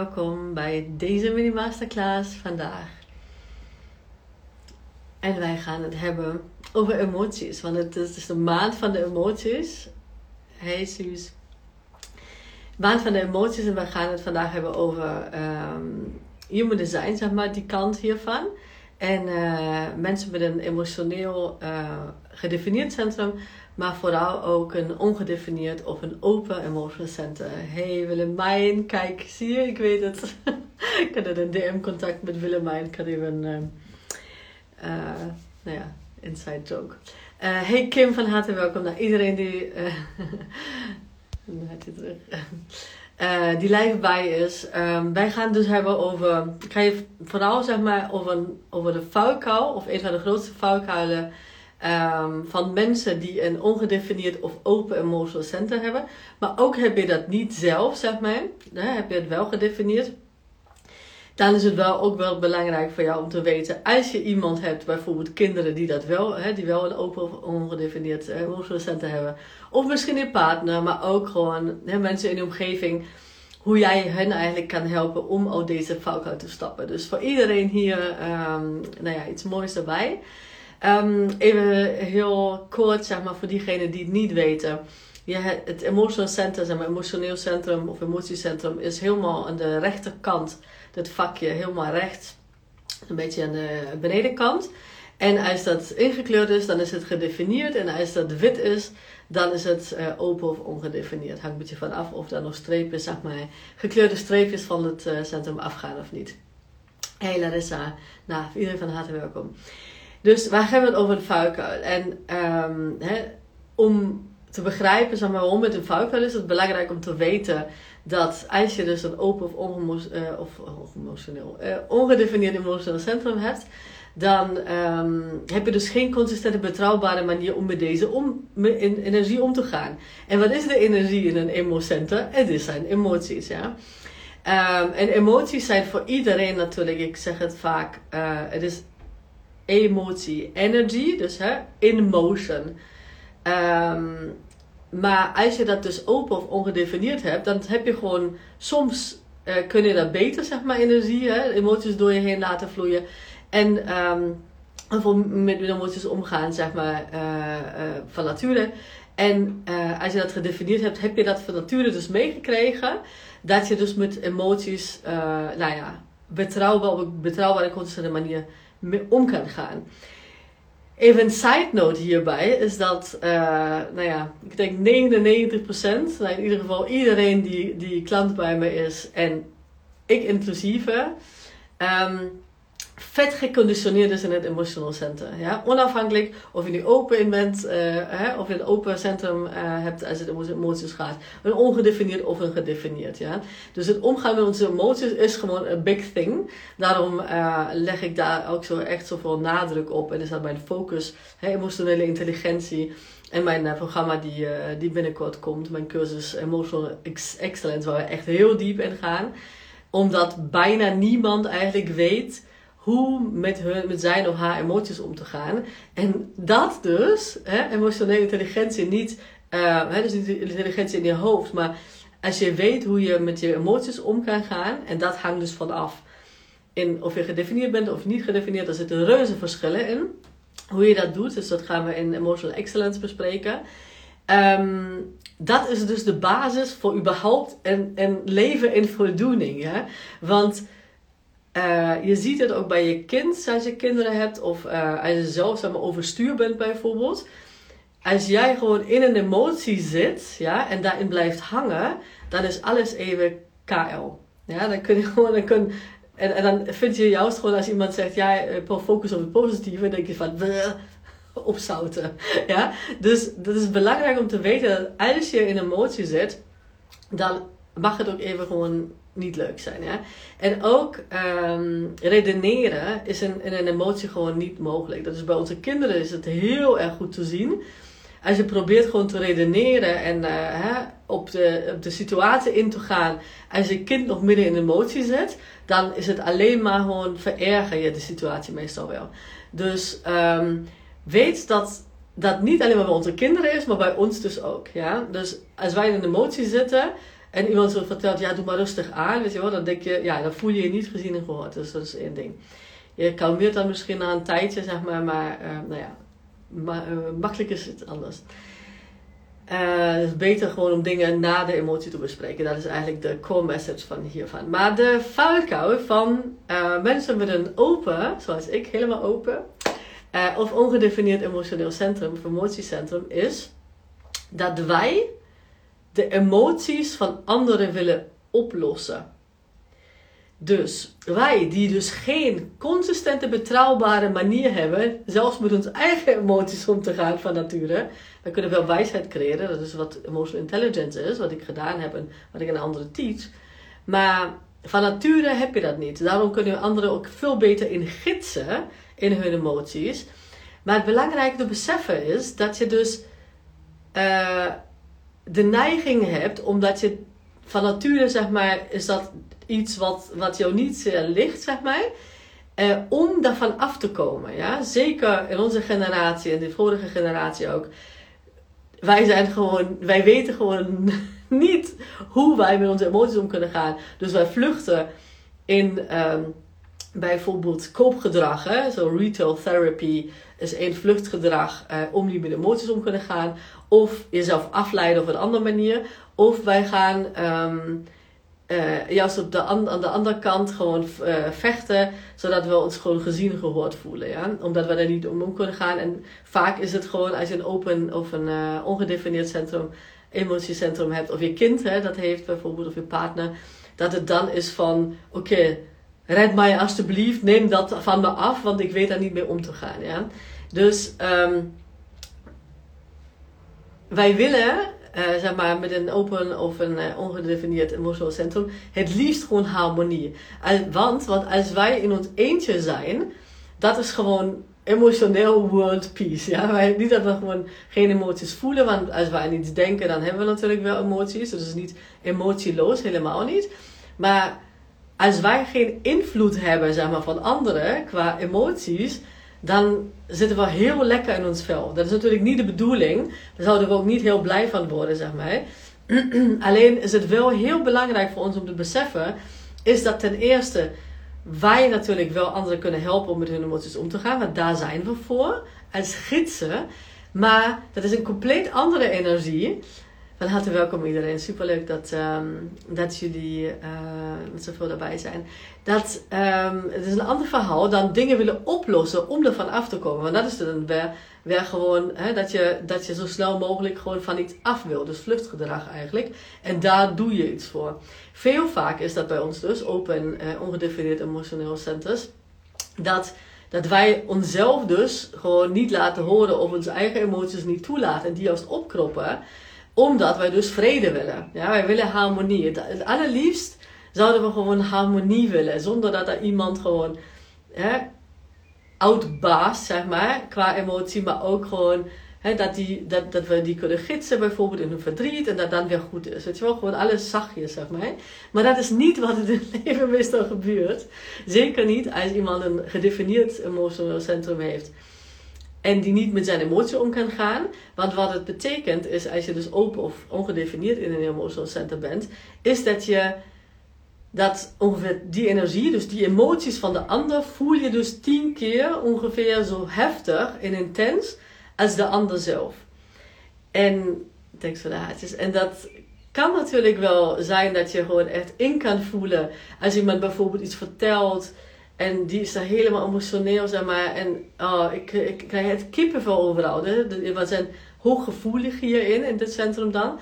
welkom bij deze mini masterclass vandaag. En wij gaan het hebben over emoties, want het is dus de maand van de emoties. Hey Suus. Maand van de emoties en we gaan het vandaag hebben over um, human design, zeg maar, die kant hiervan. En uh, mensen met een emotioneel uh, gedefinieerd centrum maar vooral ook een ongedefinieerd of een open emotional center. Hey Willemijn, kijk, zie je, ik weet het. ik had een DM-contact met Willemijn, ik had even een, uh, nou ja, inside joke. Uh, hey Kim, van harte welkom naar iedereen die, uh, terug. Die live bij is. Um, wij gaan dus hebben over, ik ga je vooral zeg maar over, over de valkuil, of een van de grootste valkuilen Um, van mensen die een ongedefinieerd of open emotional center hebben. Maar ook heb je dat niet zelf, zeg maar. Hè, heb je het wel gedefinieerd. Dan is het wel ook wel belangrijk voor jou om te weten, als je iemand hebt, bijvoorbeeld kinderen die dat wel, hè, die wel een open of ongedefinieerd uh, emotional center hebben. Of misschien een partner, maar ook gewoon hè, mensen in de omgeving. Hoe jij hen eigenlijk kan helpen om al deze valkuil te stappen. Dus voor iedereen hier, um, nou ja, iets moois erbij. Um, even heel kort, zeg maar, voor diegenen die het niet weten. Je, het emotional center, zeg maar, emotioneel centrum of emotiecentrum is helemaal aan de rechterkant. Dat vakje helemaal rechts. Een beetje aan de benedenkant. En als dat ingekleurd is, dan is het gedefinieerd. En als dat wit is, dan is het uh, open of ongedefinieerd. Hangt een beetje van af of daar nog streepjes, zeg maar, gekleurde streepjes van het uh, centrum afgaan of niet. Hey Larissa, nou, iedereen van harte welkom. Dus waar hebben we het over de vuilkuil? En um, om te begrijpen zeg maar, waarom het een vuilkuil is, het belangrijk om te weten dat als je dus een open of, uh, of emotioneel, uh, ongedefinieerd emotioneel centrum hebt, dan um, heb je dus geen consistente, betrouwbare manier om met deze om, met in, energie om te gaan. En wat is de energie in een emocenter? Het is zijn emoties, ja. Um, en emoties zijn voor iedereen natuurlijk, ik zeg het vaak, het is emotie, energy, dus hè, in motion. Um, maar als je dat dus open of ongedefinieerd hebt, dan heb je gewoon soms uh, kun je dat beter, zeg maar, energie, hè, emoties door je heen laten vloeien. En um, met emoties omgaan, zeg maar, uh, uh, van nature. En als je dat gedefinieerd hebt, heb je dat van nature dus meegekregen. Dat je dus met emoties, nou ja, betrouwbaar, op een betrouwbare, consistente manier om kan gaan. Even een side note hierbij is dat, uh, nou ja, ik denk 99%, nou in ieder geval iedereen die, die klant bij me is en ik inclusief, um, vet geconditioneerd is in het emotional center. Ja? Onafhankelijk of je nu open in bent, uh, hè, of je een open centrum uh, hebt als het om emoties gaat. Een ongedefinieerd of een gedefinieerd. Ja? Dus het omgaan met onze emoties is gewoon een big thing. Daarom uh, leg ik daar ook zo echt zoveel nadruk op. En is dat mijn focus, hè, emotionele intelligentie. En mijn programma die, die binnenkort komt, mijn cursus Emotional Excellence, waar we echt heel diep in gaan. Omdat bijna niemand eigenlijk weet hoe met, hun, met zijn of haar emoties om te gaan. En dat dus, hè, emotionele intelligentie, niet, uh, hè, dus niet intelligentie in je hoofd, maar als je weet hoe je met je emoties om kan gaan, en dat hangt dus vanaf in of je gedefinieerd bent of niet gedefinieerd, er zitten reuze verschillen in. Hoe je dat doet, dus dat gaan we in Emotional Excellence bespreken. Um, dat is dus de basis voor überhaupt een, een leven in voldoening. Hè? Want uh, je ziet het ook bij je kind, als je kinderen hebt, of uh, als je zelf zeg overstuur bent bijvoorbeeld. Als jij gewoon in een emotie zit ja, en daarin blijft hangen, dan is alles even KL. Ja, dan kun je gewoon, dan kun, en, en dan vind je juist gewoon als iemand zegt, ja, eh, focus op het positieve, denk je van, opzouten. Ja? Dus dat is belangrijk om te weten dat als je in emotie zit, dan mag het ook even gewoon niet leuk zijn. Ja? En ook um, redeneren is in, in, een emotie gewoon niet mogelijk. Dat is bij onze kinderen is het heel erg goed te zien. Als je probeert gewoon te redeneren en uh, hè, op, de, op de situatie in te gaan. Als je kind nog midden in emotie zit, dan is het alleen maar gewoon vererger je de situatie meestal wel. Dus um, weet dat dat niet alleen maar bij onze kinderen is, maar bij ons dus ook. Ja? Dus als wij in een emotie zitten, en iemand zo vertelt, ja, doe maar rustig aan, weet je wel, dan denk je, ja, dan voel je je niet gezien en gehoord. Dus dat is één ding. Je kalmeert dan misschien na een tijdje, zeg maar, maar uh, nou ja, maar, uh, makkelijk is het anders. Uh, het is beter gewoon om dingen na de emotie te bespreken. Dat is eigenlijk de core message van hiervan. Maar de valkuil van mensen met een open, zoals ik, helemaal open, of ongedefinieerd emotioneel centrum of emotiecentrum, is dat wij de emoties van anderen willen oplossen. Dus wij die dus geen consistente, betrouwbare manier hebben, zelfs met onze eigen emoties om te gaan van nature. We kunnen wel wijsheid creëren, dat is wat emotional intelligence is, wat ik gedaan heb en wat ik aan anderen teach. Maar van nature heb je dat niet. Daarom kunnen we anderen ook veel beter in gidsen in hun emoties. Maar het belangrijke te beseffen is dat je dus uh, de neiging hebt, omdat je van nature, zeg maar, is dat iets wat, wat jou niet ligt, zeg maar. Uh, om daarvan af te komen. Ja? Zeker in onze generatie en de vorige generatie ook. Wij zijn gewoon, wij weten gewoon niet hoe wij met onze emoties om kunnen gaan. Dus wij vluchten in um, bijvoorbeeld koopgedrag. Hè? Zo retail therapy is één vluchtgedrag uh, om niet met emoties om kunnen gaan. Of jezelf afleiden op een andere manier. Of wij gaan um, uh, juist op de aan de andere kant gewoon uh, vechten, zodat we ons gewoon gezien gehoord voelen. Ja? Omdat we er niet om, kunnen gaan. En vaak is het gewoon als je een open of een uh, ongedefinieerd centrum, emotiecentrum hebt, of je kind hè, dat heeft bijvoorbeeld, of je partner, dat het dan is van: oké, red mij alsjeblieft, neem dat van me af, want ik weet daar niet mee om te gaan. Ja? Dus um, wij willen uh, zeg maar, met een open of een uh, ongedefinieerd emotioneel centrum, het liefst gewoon harmonie. want, want als wij in ons eentje zijn, dat is gewoon emotioneel world peace. Ja? Niet dat we gewoon geen emoties voelen, want als wij aan iets denken, dan hebben we natuurlijk wel emoties. Dus het is niet emotieloos, helemaal niet. Maar als wij geen invloed hebben zeg maar, van anderen qua emoties, dan zitten we heel lekker in ons vel. Dat is natuurlijk niet de bedoeling. Daar zouden we ook niet heel blij van worden, zeg maar. Alleen is het wel heel belangrijk voor ons om te beseffen, is dat ten eerste wij natuurlijk wel anderen kunnen helpen om met hun emoties om te gaan, want daar zijn we voor als gidsen. Maar dat is een compleet andere energie van harte welkom iedereen. Superleuk dat, um, dat jullie uh, met zoveel daarbij zijn. Dat, um, het is een ander verhaal dan dingen willen oplossen om ervan af te komen. Want dat is dan weer, weer gewoon hè, dat, je, dat je zo snel mogelijk gewoon van iets af wil. Dus vluchtgedrag eigenlijk. En daar doe je iets voor. Veel vaak is dat bij ons dus, open uh, ongedefinieerd emotioneel centers, dat dat wij onszelf dus gewoon niet laten horen of onze eigen emoties niet toelaten en die juist opkroppen omdat wij dus vrede willen. Ja, wij willen harmonie. Het, het allerliefst zouden we gewoon harmonie willen. Zonder dat er iemand gewoon hè, outbaast, zeg maar, qua emotie. Maar ook gewoon dat, die, dat, dat we die kunnen gidsen bijvoorbeeld in hun verdriet. En dat dan weer goed is. Weet je wel, gewoon alles zachtjes, zeg maar. Maar dat is niet wat in het leven meestal gebeurt. Zeker niet als iemand een gedefinieerd emotioneel centrum heeft en die niet met zijn emotie om kan gaan. Want wat het betekent is, als je dus open of ongedefinieerd in een emotional center bent, is dat je dat ongeveer die energie, dus die emoties van de ander, voel je dus tien keer ongeveer zo heftig en intens als de ander zelf. En, thanks voor de haartjes. En dat kan natuurlijk wel zijn dat je gewoon echt in kan voelen als iemand bijvoorbeeld iets vertelt en die is daar helemaal emotioneel, zeg maar. En oh, ik, ik krijg het kippenvel overal. We zijn hooggevoelig hierin, in dit centrum dan.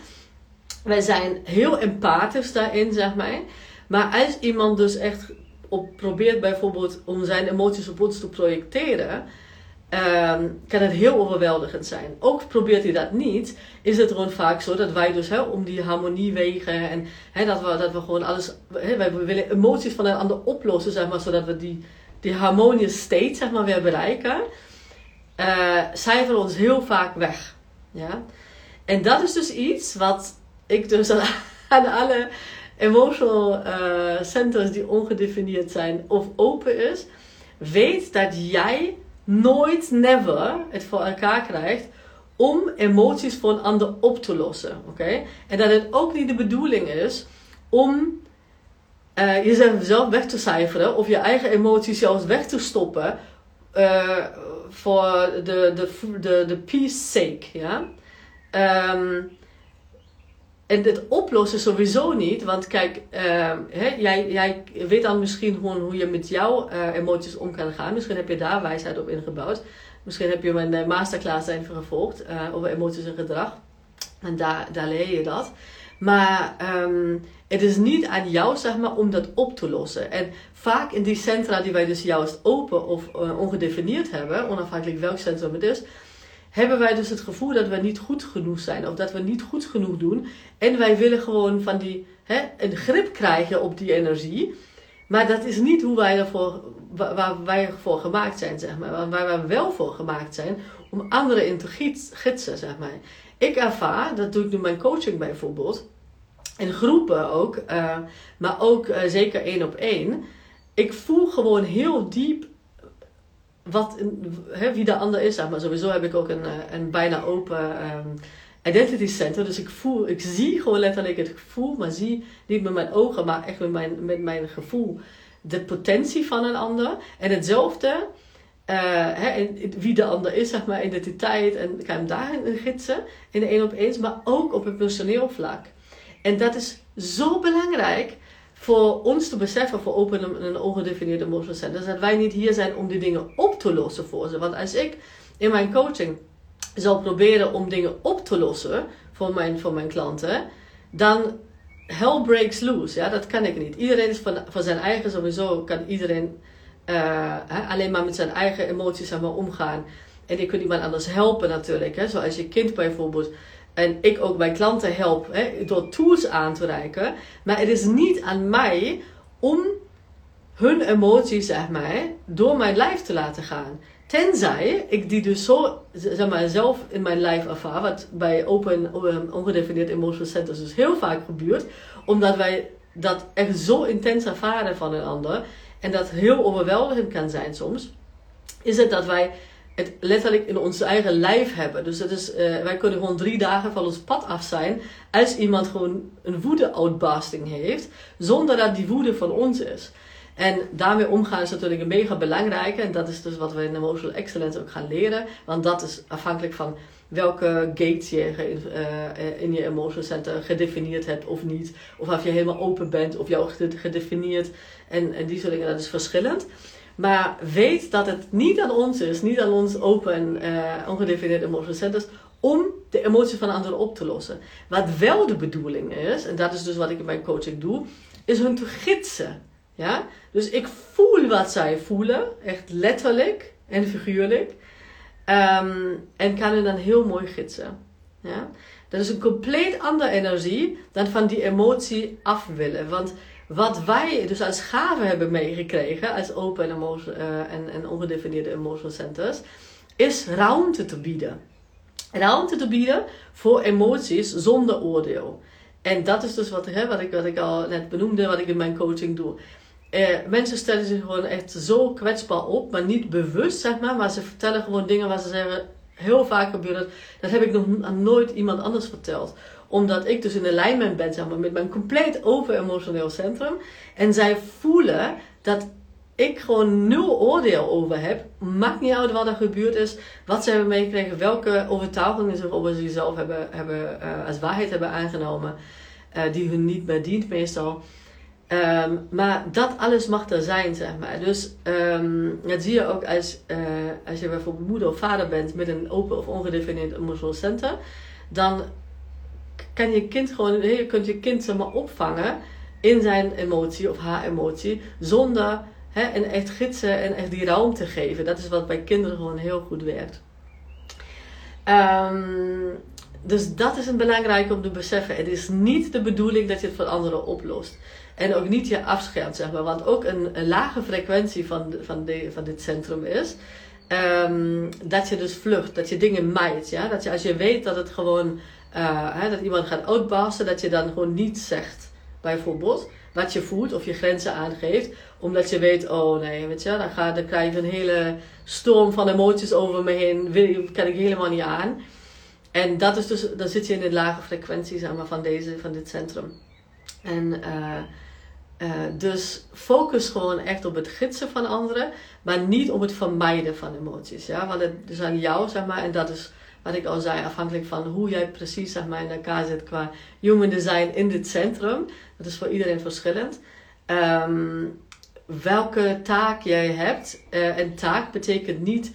Wij zijn heel empathisch daarin, zeg maar. Maar als iemand dus echt op probeert bijvoorbeeld om zijn emoties op ons te projecteren um, kan het heel overweldigend zijn. Ook probeert hij dat niet, is het gewoon vaak zo dat wij dus hè, om die harmonie wegen en hè, dat, we, dat we gewoon alles, hè, wij willen emoties van een ander oplossen, zeg maar, zodat we die, die harmonische state zeg maar, weer bereiken, uh, cijferen ons heel vaak weg. Ja? En dat is dus iets wat ik dus aan, alle emotional uh, centers die ongedefinieerd zijn of open is, weet dat jij nooit, never het voor elkaar krijgt om emoties voor een ander op te lossen. Oké? En dat het ook niet de bedoeling is om uh, jezelf weg te cijferen of je eigen emoties zelfs weg te stoppen uh, voor de, de, de, peace sake. Ja? Um, en het oplossen sowieso niet, want kijk, uh, hè, jij, jij weet dan misschien gewoon hoe je met jouw uh, emoties om kan gaan. Misschien heb je daar wijsheid op ingebouwd. Misschien heb je mijn uh, masterclass even gevolgd over emoties en gedrag. En daar, daar leer je dat. Maar um, het is niet aan jou, zeg maar, om dat op te lossen. En vaak in die centra die wij dus juist open of ongedefinieerd hebben, onafhankelijk welk centrum het is, hebben wij dus het gevoel dat we niet goed genoeg zijn of dat we niet goed genoeg doen. En wij willen gewoon van die, hè, een grip krijgen op die energie. Maar dat is niet hoe wij ervoor, waar wij voor gemaakt zijn, zeg maar. Waar wij wel voor gemaakt zijn om anderen in te gidsen, zeg maar. Ik ervaar, dat doe ik nu mijn coaching bijvoorbeeld, in groepen ook, uh, maar ook uh, zeker één op één. Ik voel gewoon heel diep wat, wie de ander is. Maar sowieso heb ik ook een, eh, een bijna open um, identity center. Dus ik voel, ik zie gewoon letterlijk het gevoel, maar zie niet met mijn ogen, maar echt met mijn, met mijn gevoel de potentie van een ander. En hetzelfde, hè, wie de ander is, zeg maar, identiteit. En ik ga hem daarin gidsen, in de één op eens, maar ook op het personeel vlak. En dat is zo belangrijk voor ons te beseffen, voor open en ongedefinieerde emotional centers, dat wij niet hier zijn om die dingen op te lossen voor ze. Want als ik in mijn coaching zal proberen om dingen op te lossen voor mijn, voor mijn klanten, dan hell breaks loose. Ja, dat kan ik niet. Iedereen is van, van zijn eigen, sowieso kan iedereen uh, alleen maar met zijn eigen emoties zeg maar, omgaan. En ik kunt iemand anders helpen natuurlijk. Hè. Zoals je kind bijvoorbeeld en ik ook mijn klanten help hè, door tools aan te reiken. Maar het is niet aan mij om hun emoties, zeg maar, door mijn lijf te laten gaan. Tenzij ik die dus zo, zeg maar, zelf in mijn lijf ervaar, wat bij open, ongedefinieerd emotional centers dus heel vaak gebeurt, omdat wij dat echt zo intens ervaren van een ander en dat heel overweldigend kan zijn soms, is het dat wij het letterlijk in ons eigen lijf hebben. Dus dat is, uh, wij kunnen gewoon drie dagen van ons pad af zijn als iemand gewoon een woede-outbarsting heeft, zonder dat die woede van ons is. En daarmee omgaan is natuurlijk een mega belangrijke. En dat is dus wat we in Emotional Excellence ook gaan leren. Want dat is afhankelijk van welke gates je uh, in je Emotional Center gedefinieerd hebt of niet. Of of je helemaal open bent of jou gedefinieerd. En, en die soort dingen, dat is verschillend. Maar weet dat het niet aan ons is, niet aan ons open, uh, ongedefinieerde emotional centers, om de emotie van anderen op te lossen. Wat wel de bedoeling is, en dat is dus wat ik in mijn coaching doe, is hun te gidsen. Ja? Dus ik voel wat zij voelen, echt letterlijk en figuurlijk. Um, en kan hen dan heel mooi gidsen. Ja? Dat is een compleet andere energie dan van die emotie af willen. Want wat wij dus als gave hebben meegekregen, als open en, uh, en, en ongedefinieerde emotional centers, is ruimte te bieden. Ruimte te bieden voor emoties zonder oordeel. En dat is dus wat, hè, wat, ik, wat ik al net benoemde, wat ik in mijn coaching doe. Eh, mensen stellen zich gewoon echt zo kwetsbaar op, maar niet bewust, zeg maar. Maar ze vertellen gewoon dingen waar ze zeggen, heel vaak gebeurt het. Dat heb ik nog nooit iemand anders verteld omdat ik dus in alignment ben zeg maar, met mijn compleet open emotioneel centrum. En zij voelen dat ik gewoon nul oordeel over heb. Maakt niet uit wat er gebeurd is, wat ze hebben meegekregen, welke overtuigingen ze over zichzelf hebben, hebben uh, als waarheid hebben aangenomen, uh, die hun niet meer dient meestal. Um, maar dat alles mag er zijn, zeg maar. Dus um, dat zie je ook als, uh, als je bijvoorbeeld moeder of vader bent met een open of ongedefinieerd emotioneel center. Dan kan je kind gewoon, je kunt je kind zeg maar opvangen in zijn emotie of haar emotie, zonder hè, en echt gidsen en echt die ruimte geven. Dat is wat bij kinderen gewoon heel goed werkt. Um, dus dat is een belangrijk om te beseffen. Het is niet de bedoeling dat je het voor anderen oplost. En ook niet je afschermt, zeg maar. Want ook een, lage frequentie van, van, de, van dit centrum is. Um, dat je dus vlucht, dat je dingen maait. Ja? Dat je als je weet dat het gewoon uh, hè, dat iemand gaat outbarsten, dat je dan gewoon niet zegt, bijvoorbeeld, wat je voelt of je grenzen aangeeft, omdat je weet, oh nee, weet je, dan, ga, dan krijg je een hele storm van emoties over me heen, wil, kan ik helemaal niet aan. en dat is dus, dan zit je in de lage frequentie zeg maar, van, deze, van dit centrum. En uh, dus focus gewoon echt op het gidsen van anderen, maar niet op het vermijden van emoties. Ja? Want het is aan jou, zeg maar, en dat is wat ik al zei, afhankelijk van hoe jij precies zeg maar, in elkaar zit qua human design in dit centrum. Dat is voor iedereen verschillend. Um, welke taak jij hebt. Uh, en taak betekent niet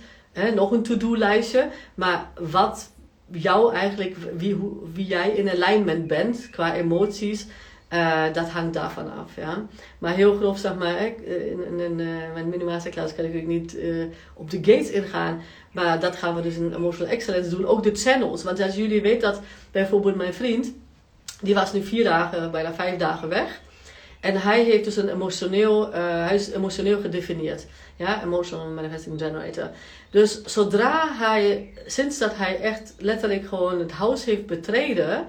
nog een to-do-lijstje, maar wat jou eigenlijk, wie, hoe, wie jij in alignment bent qua emoties. Uh, dat hangt daarvan af, ja. Maar heel grof, zeg maar, in, in, in uh, mijn minimatieklas kan ik niet uh, op de gates ingaan. Maar dat gaan we dus in Emotional Excellence doen. Ook de channels. Want als jullie weten dat bijvoorbeeld mijn vriend, die was nu vier dagen, bijna vijf dagen weg. En hij heeft dus een emotioneel, hij is emotioneel gedefinieerd. Ja, Emotional Manifesting Generator. Dus zodra hij, sinds dat hij echt letterlijk gewoon het huis heeft betreden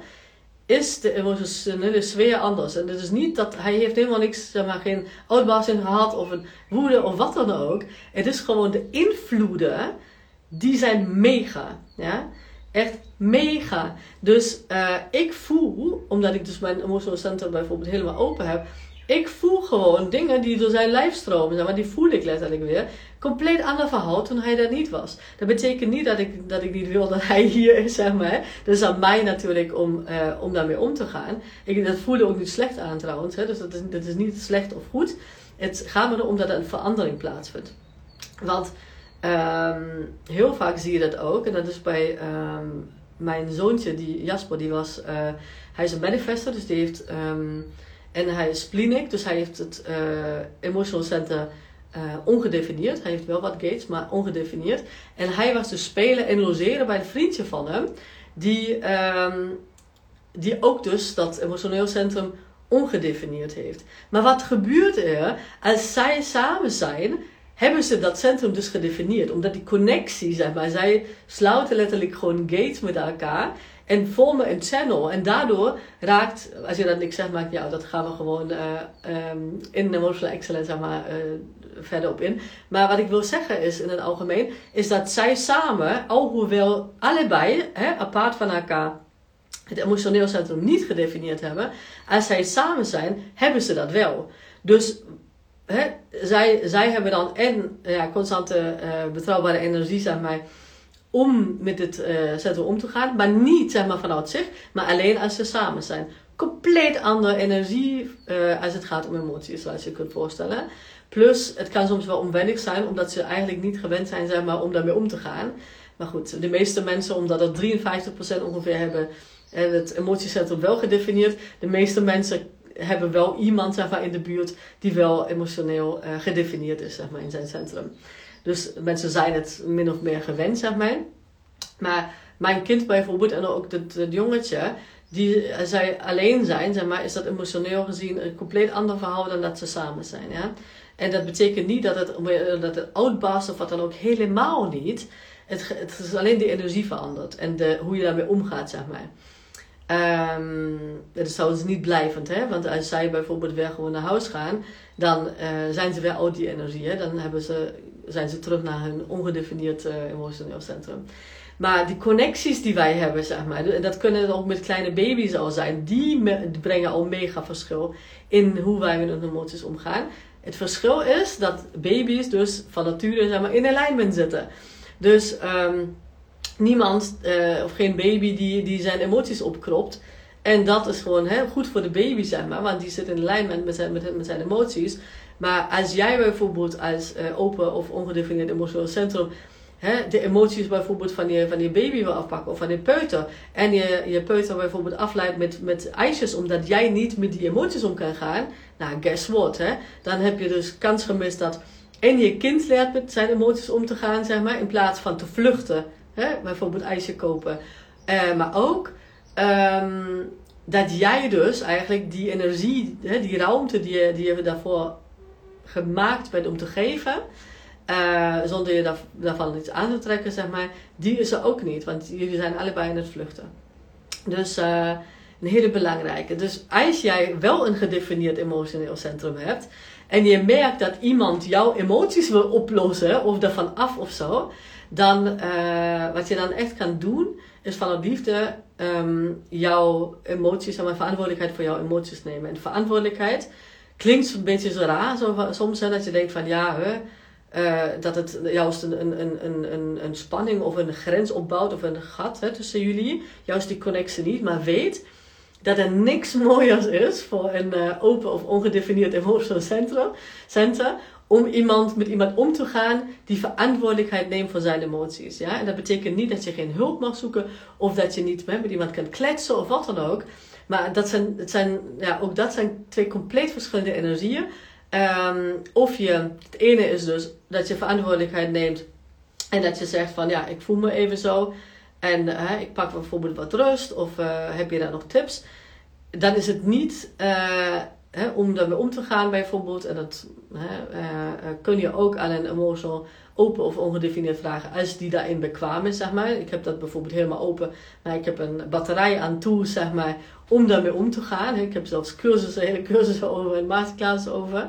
is de emotionele sfeer anders. En het is niet dat hij heeft helemaal niks, zeg maar, geen uitbarsting gehad of een woede of wat dan ook. Het is gewoon de invloeden, die zijn mega. Ja? Echt mega. Dus uh, ik voel, omdat ik dus mijn emotional center bijvoorbeeld helemaal open heb, ik voel gewoon dingen die door zijn lijf stromen, maar, die voel ik letterlijk weer. Compleet ander verhaal toen hij daar niet was. Dat betekent niet dat ik, dat ik niet wil dat hij hier is, zeg maar. Dat is aan mij natuurlijk om, uh, om daarmee om te gaan. Ik, dat voelde ook niet slecht aan trouwens, hè. dus dat is, dat is niet slecht of goed. Het gaat me erom dat er een verandering plaatsvindt. Want um, heel vaak zie je dat ook, en dat is bij um, mijn zoontje, die Jasper, die was, uh, hij is een manifester, dus die heeft... Um, en hij is splenic, dus hij heeft het uh, emotional center uh, ongedefinieerd. Hij heeft wel wat gates, maar ongedefinieerd. En hij was dus spelen en logeren bij een vriendje van hem. Die, um, die ook dus dat emotioneel centrum ongedefinieerd heeft. Maar wat gebeurt er als zij samen zijn? Hebben ze dat centrum dus gedefinieerd? Omdat die connectie, zeg maar, zij sluiten letterlijk gewoon gates met elkaar en vormen een channel. En daardoor raakt, als je dan niks zegt, maakt ja, dat gaan we gewoon uh, um, in emotional excellence zeg maar, uh, verder op in. Maar wat ik wil zeggen is in het algemeen, is dat zij samen, alhoewel allebei, hè, apart van elkaar, het emotioneel centrum niet gedefinieerd hebben, als zij samen zijn, hebben ze dat wel. Dus hè, zij, zij hebben dan en ja, constante uh, betrouwbare energie, zeg maar om met het uh, zetten om te gaan. Maar niet zeg maar vanuit zich, maar alleen als ze samen zijn. Compleet andere energie uh, als het gaat om emoties, zoals je kunt voorstellen. Plus, het kan soms wel onwennig zijn, omdat ze eigenlijk niet gewend zijn zeg maar, om daarmee om te gaan. Maar goed, de meeste mensen, omdat er 53% ongeveer hebben en het emotiecentrum wel gedefinieerd, de meeste mensen hebben wel iemand zeg maar, in de buurt die wel emotioneel uh, gedefinieerd is zeg maar, in zijn centrum. Dus mensen zijn het min of meer gewend, zeg maar. Maar mijn kind bijvoorbeeld en ook het jongetje, die zij alleen zijn, zeg maar, is dat emotioneel gezien een compleet ander verhaal dan dat ze samen zijn. Ja? En dat betekent niet dat het, dat het outbarst of wat dan ook helemaal niet. Het, het is alleen de energie veranderd en de, hoe je daarmee omgaat, zeg maar. Um, dat is trouwens niet blijvend, hè? want als zij bijvoorbeeld weer gewoon naar huis gaan, dan uh, zijn ze weer uit die energie. Hè? Dan hebben ze zijn ze terug naar hun ongedefinieerd uh, emotioneel centrum. Maar die connecties die wij hebben, zeg maar, dat kunnen ook met kleine baby's al zijn, die brengen al mega verschil in hoe wij met hun emoties omgaan. Het verschil is dat baby's dus van nature zeg maar, in alignment zitten. Dus um, niemand uh, of geen baby die, die zijn emoties opkropt. En dat is gewoon hè, goed voor de baby, zeg maar, want die zit in alignment met zijn, met zijn emoties. Maar als jij bijvoorbeeld als uh, open of ongedefinieerd emotioneel centrum hè, de emoties bijvoorbeeld van je, van je baby wil afpakken of van je peuter. En je, je peuter bijvoorbeeld afleidt met, met ijsjes omdat jij niet met die emoties om kan gaan. Nou, guess what? Hè? Dan heb je dus kans gemist dat en je kind leert met zijn emoties om te gaan, zeg maar, in plaats van te vluchten. Hè? Bijvoorbeeld ijsje kopen. Uh, maar ook um, dat jij dus eigenlijk die energie, hè, die ruimte die je, die je daarvoor gemaakt bent om te geven, uh, zonder je daar, daarvan iets aan te trekken, zeg maar, die is er ook niet. Want jullie zijn allebei in het vluchten. Dus uh, een hele belangrijke. Dus als jij wel een gedefinieerd emotioneel centrum hebt en je merkt dat iemand jouw emoties wil oplossen of ervan af of zo, dan uh, wat je dan echt kan doen, is vanuit liefde ehm, jouw emoties, zeg maar, verantwoordelijkheid voor jouw emoties nemen. En verantwoordelijkheid klinkt een beetje zo raar soms, hè, dat je denkt van ja, hè, uh, dat het juist een, een, een, een, een spanning of een grens opbouwt of een gat hè, tussen jullie. Juist die connectie niet, maar weet dat er niks mooiers is voor een uh, open of ongedefinieerd emotional centrum, center om iemand, met iemand om te gaan die verantwoordelijkheid neemt voor zijn emoties. Ja? En dat betekent niet dat je geen hulp mag zoeken of dat je niet met iemand kan kletsen of wat dan ook. Maar dat zijn, het zijn, ja, ook dat zijn twee compleet verschillende energieën. Um, of je, het ene is dus dat je verantwoordelijkheid neemt en dat je zegt van ja, ik voel me even zo. En ik pak bijvoorbeeld wat rust of uh, heb je daar nog tips? Dan is het niet uh, om daarmee om te gaan bijvoorbeeld. En dat hè, kun je ook aan een emotional open of ongedefinieerd vragen als die daarin bekwaam is, zeg maar. Ik heb dat bijvoorbeeld helemaal open, maar ik heb een batterij aan tools, zeg maar, om daarmee om te gaan. Ik heb zelfs cursussen, hele cursussen over en masterclasses over.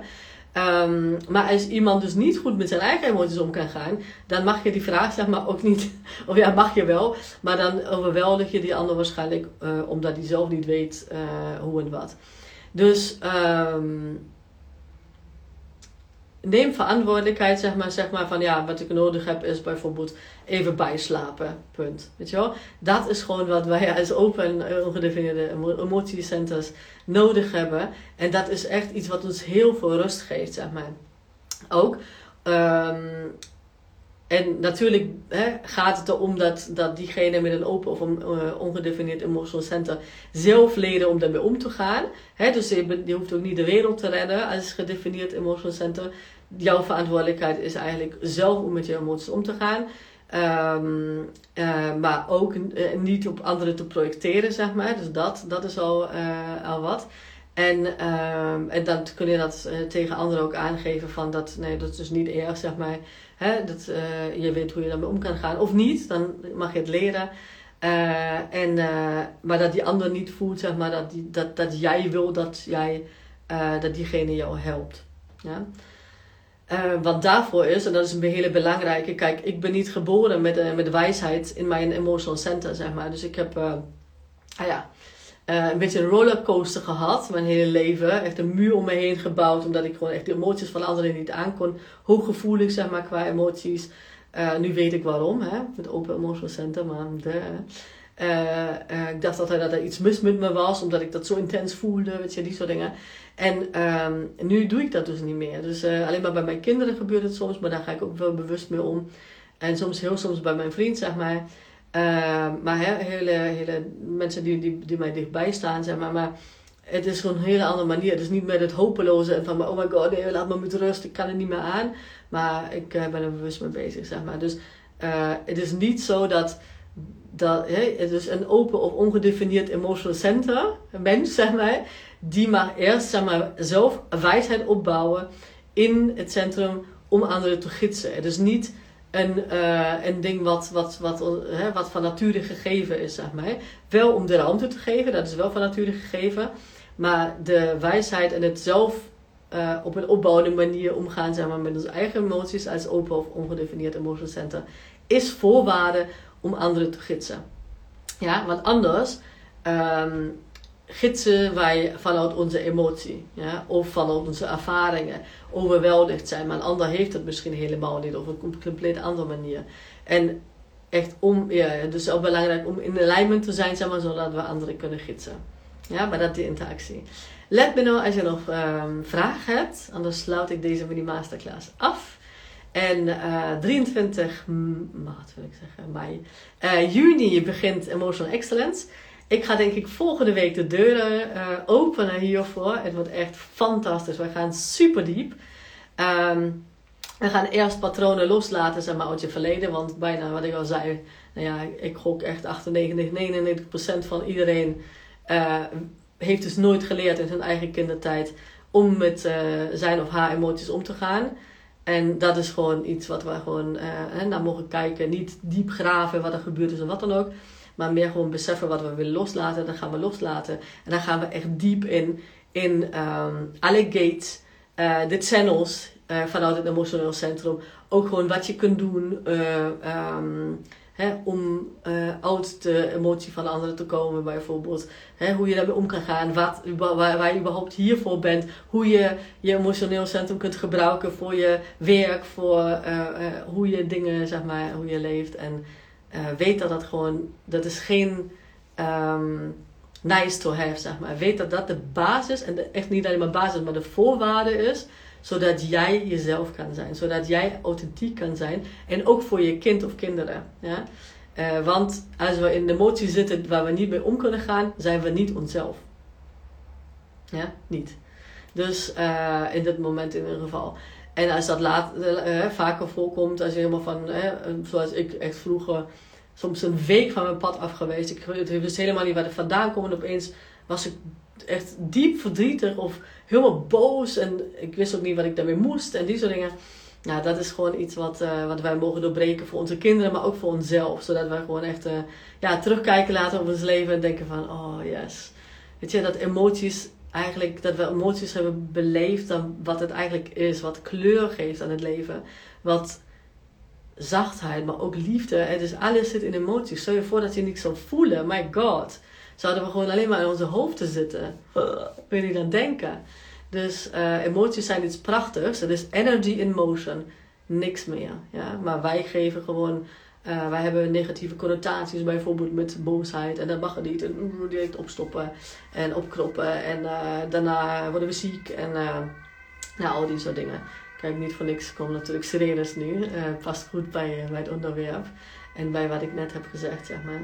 Um, maar als iemand dus niet goed met zijn eigen emoties om kan gaan, dan mag je die vraag zeg maar ook niet, of ja, mag je wel, maar dan overweldig je die ander waarschijnlijk uh, omdat hij zelf niet weet uh, hoe en wat. Dus um, neem verantwoordelijkheid, zeg maar, zeg maar van ja, wat ik nodig heb is bijvoorbeeld even bijslapen, punt. Weet je wel? Dat is gewoon wat wij als open en ongedefinieerde emotiecenters nodig hebben. En dat is echt iets wat ons heel veel rust geeft, zeg maar. Ook. Um, en natuurlijk hè, gaat het erom dat, dat diegene met een open of een uh, ongedefinieerd emotional center zelf leren om daarmee om te gaan. Hè, dus je, hoeft ook niet de wereld te redden als gedefinieerd emotional center. Jouw verantwoordelijkheid is eigenlijk zelf om met je emoties om te gaan. Um, uh, maar ook uh, niet op anderen te projecteren, zeg maar. Dus dat, dat is al, al wat. En, um, en dan kun je dat tegen anderen ook aangeven van dat, nee, dat is dus niet erg, zeg maar. Hè, dat uh, je weet hoe je daarmee om kan gaan. Of niet, dan mag je het leren. Uh, en, uh, maar dat die ander niet voelt, zeg maar, dat, die, dat, dat jij wil dat, jij, dat diegene jou helpt. Ja? wat daarvoor is, en dat is een hele belangrijke, kijk, ik ben niet geboren met, met wijsheid in mijn emotional center, zeg maar. Dus ik heb, ah ja, uh, een beetje een rollercoaster gehad, mijn hele leven. Echt een muur om me heen gebouwd, omdat ik gewoon echt de emoties van anderen niet aankon. Hooggevoelig, zeg maar, qua emoties. Uh, nu weet ik waarom, hè, met Open Emotional Center, maar de, uh, ik dacht altijd dat er iets mis met me was, omdat ik dat zo intens voelde, weet je, die soort dingen. En um, nu doe ik dat dus niet meer. Dus alleen maar bij mijn kinderen gebeurt het soms, maar daar ga ik ook wel bewust mee om. En soms, heel soms bij mijn vriend, zeg maar. Uh, maar he, hele, hele mensen die, die, die mij dichtbij staan, zeg maar. Maar het is gewoon een hele andere manier. Het is niet met het hopeloze en van, oh my god, nee, laat me met rust, ik kan er niet meer aan. Maar ik uh, ben er bewust mee bezig, zeg maar. Dus uh, het is niet zo dat, dat he, het is een open of ongedefinieerd emotional center, een mens, zeg maar, die mag eerst, zeg maar, zelf wijsheid opbouwen in het centrum om anderen te gidsen. Het is niet een, uh, een ding wat, wat, wat, hè, wat van nature gegeven is, zeg maar. Wel om de ruimte te geven, dat is wel van nature gegeven. Maar de wijsheid en het zelf uh, op een opbouwende manier omgaan zeg maar, met onze eigen emoties als open of ongedefinieerd emotional center is voorwaarde om anderen te gidsen. Ja, want anders um, gidsen wij vanuit onze emotie ja, of vanuit onze ervaringen overweldigd zijn. Maar een ander heeft het misschien helemaal niet of op een compleet andere manier. En echt om, ja, dus ook belangrijk om in alignment te zijn, zeg maar, zodat we anderen kunnen gidsen. Ja, maar dat is de interactie. Let me nou als je nog um, vragen hebt, anders sluit ik deze mini masterclass af. En uh, eh, 23 maart wil ik zeggen, mei, uh, juni begint Emotional Excellence. Ik ga denk ik volgende week de deuren uh, openen hiervoor. Het wordt echt fantastisch. We gaan super diep. Um, we gaan eerst patronen loslaten zeg maar, uit je verleden. Want bijna wat ik al zei, nou ja, ik gok echt 98, 99% van iedereen uh, heeft dus nooit geleerd in zijn eigen kindertijd om met uh, zijn of haar emoties om te gaan. En dat is gewoon iets wat we gewoon uh, naar mogen kijken. Niet diep graven wat er gebeurd is en wat dan ook. Maar meer gewoon beseffen wat we willen loslaten. Dan gaan we loslaten. En dan gaan we echt diep in, in um, alle gates, uh, de channels uh, vanuit het emotioneel centrum. Ook gewoon wat je kunt doen. Uh, um, hè, om uit de emotie van anderen te komen, bijvoorbeeld. Hè, hoe je daarmee om kan gaan, wat, waar, waar je überhaupt hiervoor bent. Hoe je je emotioneel centrum kunt gebruiken voor je werk, voor hoe je dingen, zeg maar, hoe je leeft. En weet dat dat gewoon, dat is geen um, nice to have, zeg maar. Weet dat dat de basis, en echt niet alleen maar basis, maar de voorwaarde is zodat jij jezelf kan zijn. Zodat jij authentiek kan zijn. En ook voor je kind of kinderen. Ja? Uh, want als we in de emotie zitten waar we niet mee om kunnen gaan, zijn we niet onszelf. Ja, niet. Dus uh, in dit moment in ieder geval. En als dat laat, uh, vaker voorkomt, als je helemaal van, zoals ik echt vroeger, soms een week van mijn pad af geweest. Ik wist helemaal niet waar het vandaan komt. En opeens was ik echt diep verdrietig of helemaal boos. En ik wist ook niet wat ik daarmee moest en die soort dingen. Nou, dat is gewoon iets wat, wat wij mogen doorbreken voor onze kinderen, maar ook voor onszelf. Zodat wij gewoon echt ja, terugkijken laten op ons leven en denken van, oh yes. Weet je, dat emoties eigenlijk, dat we emoties hebben beleefd dan wat het eigenlijk is. Wat kleur geeft aan het leven. Wat zachtheid, maar ook liefde. En dus alles zit in emoties. Stel je voor dat je niks zou voelen. My god zouden we gewoon alleen maar in onze hoofden zitten. Kun je aan denken. Dus uh, emoties zijn iets prachtigs. Het is energy in motion. Niks meer. Ja? Maar wij geven gewoon... Uh, wij hebben negatieve connotaties, bijvoorbeeld met boosheid. En dat mag niet. En direct opstoppen en opkroppen. En uh, daarna worden we ziek. En nou, al die soort dingen. Kijk, niet voor niks komen natuurlijk sirenes nu. past goed bij, bij het onderwerp. En bij wat ik net heb gezegd, zeg maar.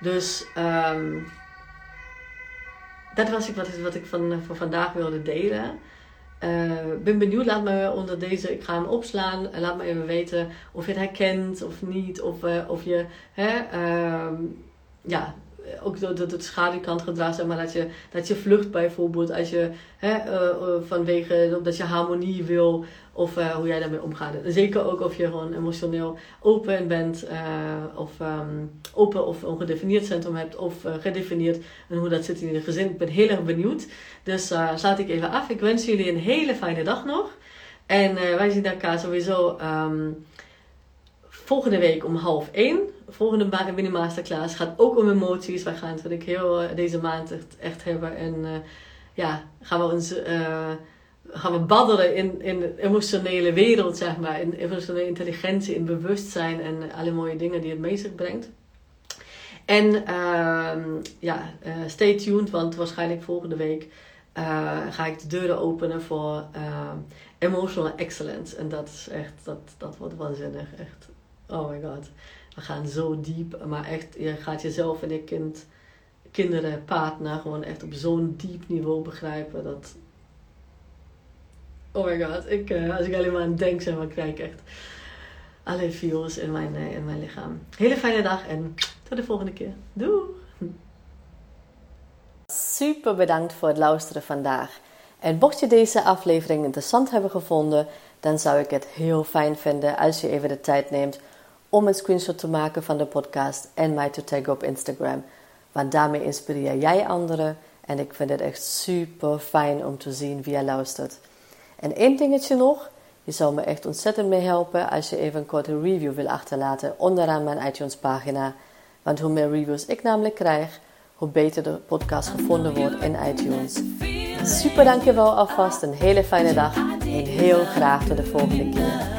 Dus... Um, dat was wat, wat ik van, voor vandaag wilde delen. Uh, ben benieuwd, laat me onder deze, ik ga hem opslaan. Laat me even weten of je het herkent of niet. Of, uh, of je, hè, uh, ja, ook dat het schaduwkant gedrag, zeg maar, dat je, dat je vlucht bijvoorbeeld als je hè, vanwege dat je harmonie wil of uh, hoe jij daarmee omgaat. En zeker ook of je gewoon emotioneel open bent uh, of um, open of ongedefinieerd centrum hebt of gedefinieerd en hoe dat zit in je gezin. Ik ben heel erg benieuwd. Dus sluit ik even af. Ik wens jullie een hele fijne dag nog. En wij zien elkaar sowieso um, volgende week om half één volgende mini masterclass gaat ook om emoties. Wij gaan het wat ik heel deze maand echt, hebben. En ja, gaan we ons gaan we badderen in, in de emotionele wereld, zeg maar. In emotionele intelligentie, in bewustzijn en alle mooie dingen die het mee zich brengt. En ehm, ja, stay tuned, want waarschijnlijk volgende week ga ik de deuren openen voor emotional excellence. En dat is echt, dat, dat wordt waanzinnig, echt. Oh my god we gaan zo diep. Maar echt, je gaat jezelf en je kind, kinderen, partner gewoon echt op zo'n diep niveau begrijpen. Dat. Oh my god, ik, uh, als ik alleen maar aan denk, zeg maar, krijg ik echt alle feels in mijn, uh, in mijn lichaam. Hele fijne dag en tot de volgende keer. Doei! Super bedankt voor het luisteren vandaag. En mocht je deze aflevering interessant hebben gevonden, dan zou ik het heel fijn vinden als je even de tijd neemt om een screenshot te maken van de podcast en mij te taggen op Instagram. Want daarmee inspireer jij anderen en ik vind het echt super fijn om te zien wie jij luistert. En één dingetje nog. Je zou me echt ontzettend mee helpen als je even een korte review wil achterlaten onderaan mijn iTunes pagina. Want hoe meer reviews ik namelijk krijg, hoe beter de podcast gevonden wordt in iTunes. Super dankjewel alvast, een hele fijne dag en heel graag tot de volgende keer.